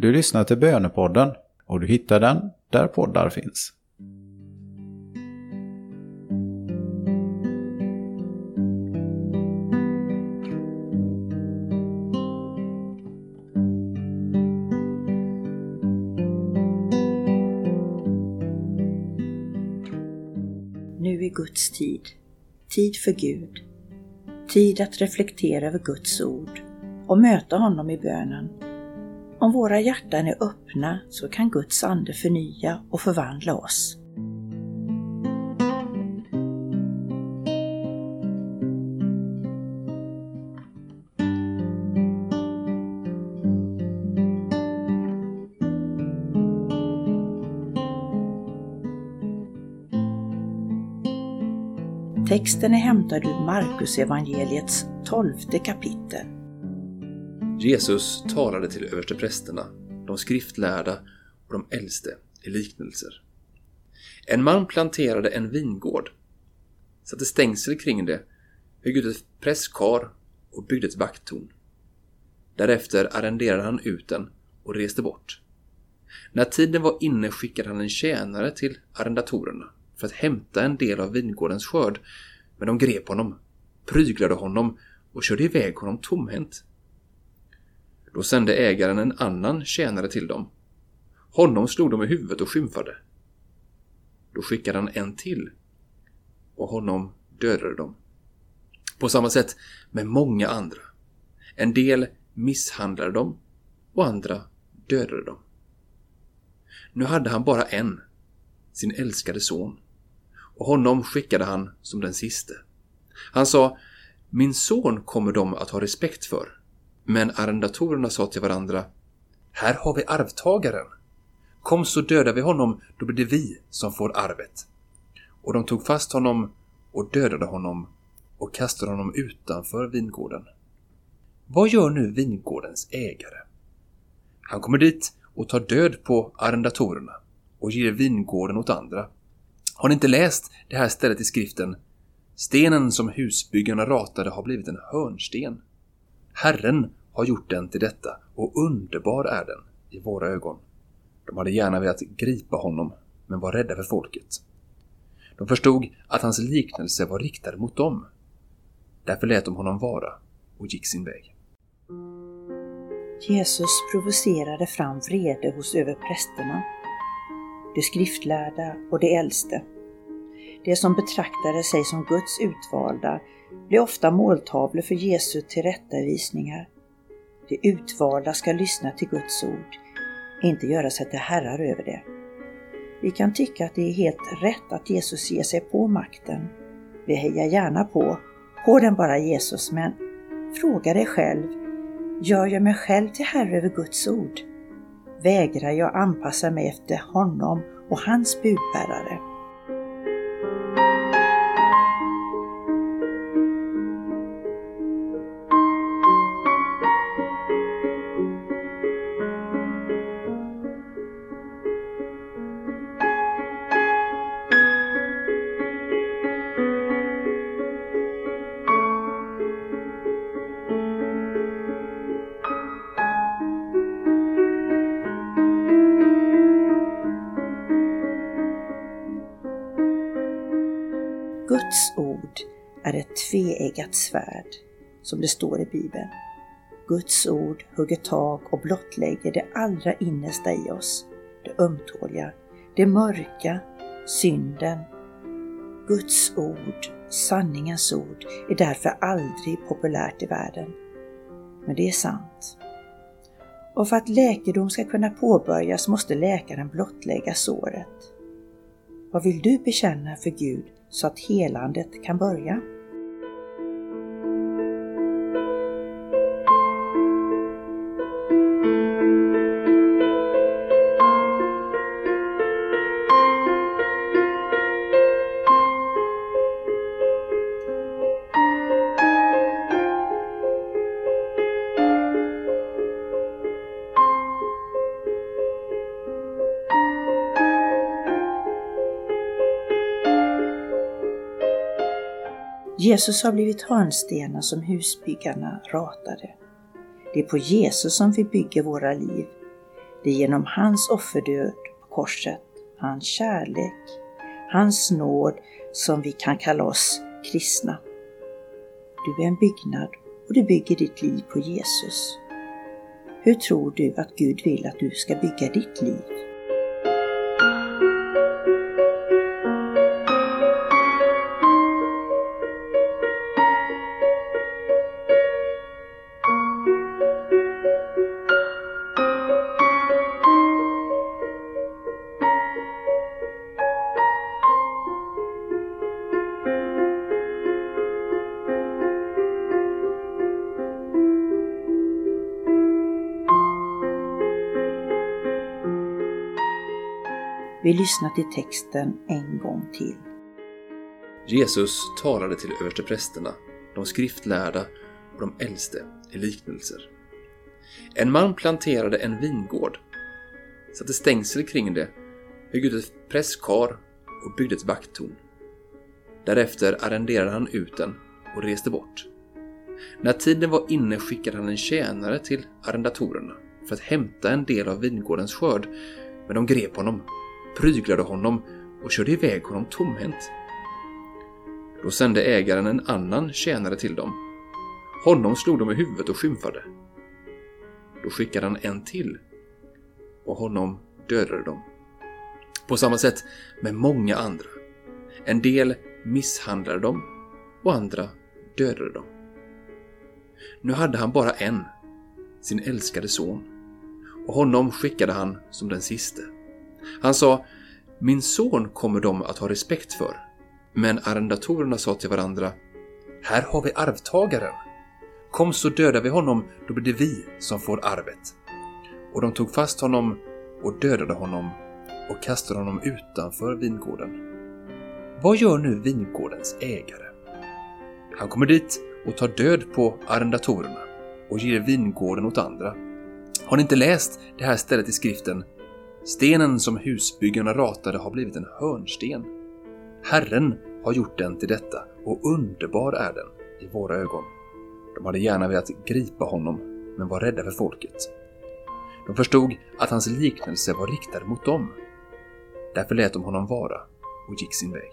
Du lyssnar till Bönepodden och du hittar den där poddar finns. Nu är Guds tid. Tid för Gud. Tid att reflektera över Guds ord och möta honom i bönen. Om våra hjärtan är öppna så kan Guds ande förnya och förvandla oss. Texten är hämtad ur Markusevangeliets tolfte kapitel. Jesus talade till översteprästerna, de skriftlärda och de äldste i liknelser. En man planterade en vingård, satte stängsel kring det, högg ut ett presskar och byggde ett vakttorn. Därefter arrenderade han ut den och reste bort. När tiden var inne skickade han en tjänare till arrendatorerna för att hämta en del av vingårdens skörd, men de grep honom, pryglade honom och körde iväg honom tomhänt. Då sände ägaren en annan tjänare till dem. Honom slog de i huvudet och skymfade. Då skickade han en till och honom dödade de. På samma sätt med många andra. En del misshandlade dem och andra dödade dem. Nu hade han bara en, sin älskade son, och honom skickade han som den siste. Han sa, min son kommer de att ha respekt för. Men arrendatorerna sa till varandra, här har vi arvtagaren. Kom så dödar vi honom, då blir det vi som får arvet. Och de tog fast honom och dödade honom och kastade honom utanför vingården. Vad gör nu vingårdens ägare? Han kommer dit och tar död på arrendatorerna och ger vingården åt andra. Har ni inte läst det här stället i skriften? Stenen som husbyggarna ratade har blivit en hörnsten. Herren har gjort den till detta och underbar är den i våra ögon. De hade gärna velat gripa honom, men var rädda för folket. De förstod att hans liknelse var riktad mot dem. Därför lät de honom vara och gick sin väg. Jesus provocerade fram vrede hos överprästerna, de skriftlärda och de äldste. De som betraktade sig som Guds utvalda blev ofta måltavlor för Jesu tillrättavisningar. De utvalda ska lyssna till Guds ord, inte göra sig till herrar över det. Vi kan tycka att det är helt rätt att Jesus ger sig på makten. Vi hejar gärna på, på den bara Jesus, men fråga dig själv, gör jag mig själv till herre över Guds ord? Vägrar jag anpassa mig efter honom och hans budbärare? Guds ord är ett tveeggat svärd, som det står i Bibeln. Guds ord hugger tag och blottlägger det allra innersta i oss, det ömtåliga, det mörka, synden. Guds ord, sanningens ord, är därför aldrig populärt i världen. Men det är sant. Och för att läkedom ska kunna påbörjas måste läkaren blottlägga såret. Vad vill du bekänna för Gud så att helandet kan börja? Jesus har blivit hörnstenen som husbyggarna ratade. Det är på Jesus som vi bygger våra liv. Det är genom hans offerdöd på korset, hans kärlek, hans nåd som vi kan kalla oss kristna. Du är en byggnad och du bygger ditt liv på Jesus. Hur tror du att Gud vill att du ska bygga ditt liv? Vi lyssnar till texten en gång till. Jesus talade till översteprästerna, de skriftlärda och de äldste i liknelser. En man planterade en vingård, satte stängsel kring det, högg ut ett presskar och byggde ett vakttorn. Därefter arrenderade han ut den och reste bort. När tiden var inne skickade han en tjänare till arrendatorerna för att hämta en del av vingårdens skörd, men de grep honom pryglade honom och körde iväg honom tomhänt. Då sände ägaren en annan tjänare till dem. Honom slog de i huvudet och skymfade. Då skickade han en till och honom dödade de. På samma sätt med många andra. En del misshandlade dem och andra dödade dem. Nu hade han bara en, sin älskade son, och honom skickade han som den siste. Han sa, min son kommer de att ha respekt för. Men arrendatorerna sa till varandra, här har vi arvtagaren. Kom så dödar vi honom, då blir det vi som får arvet. Och de tog fast honom och dödade honom och kastade honom utanför vingården. Vad gör nu vingårdens ägare? Han kommer dit och tar död på arrendatorerna och ger vingården åt andra. Har ni inte läst det här stället i skriften Stenen som husbyggarna ratade har blivit en hörnsten. Herren har gjort den till detta och underbar är den i våra ögon. De hade gärna velat gripa honom, men var rädda för folket. De förstod att hans liknelse var riktad mot dem. Därför lät de honom vara och gick sin väg.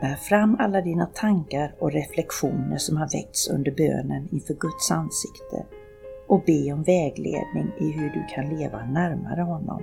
Bär fram alla dina tankar och reflektioner som har väckts under bönen inför Guds ansikte och be om vägledning i hur du kan leva närmare honom.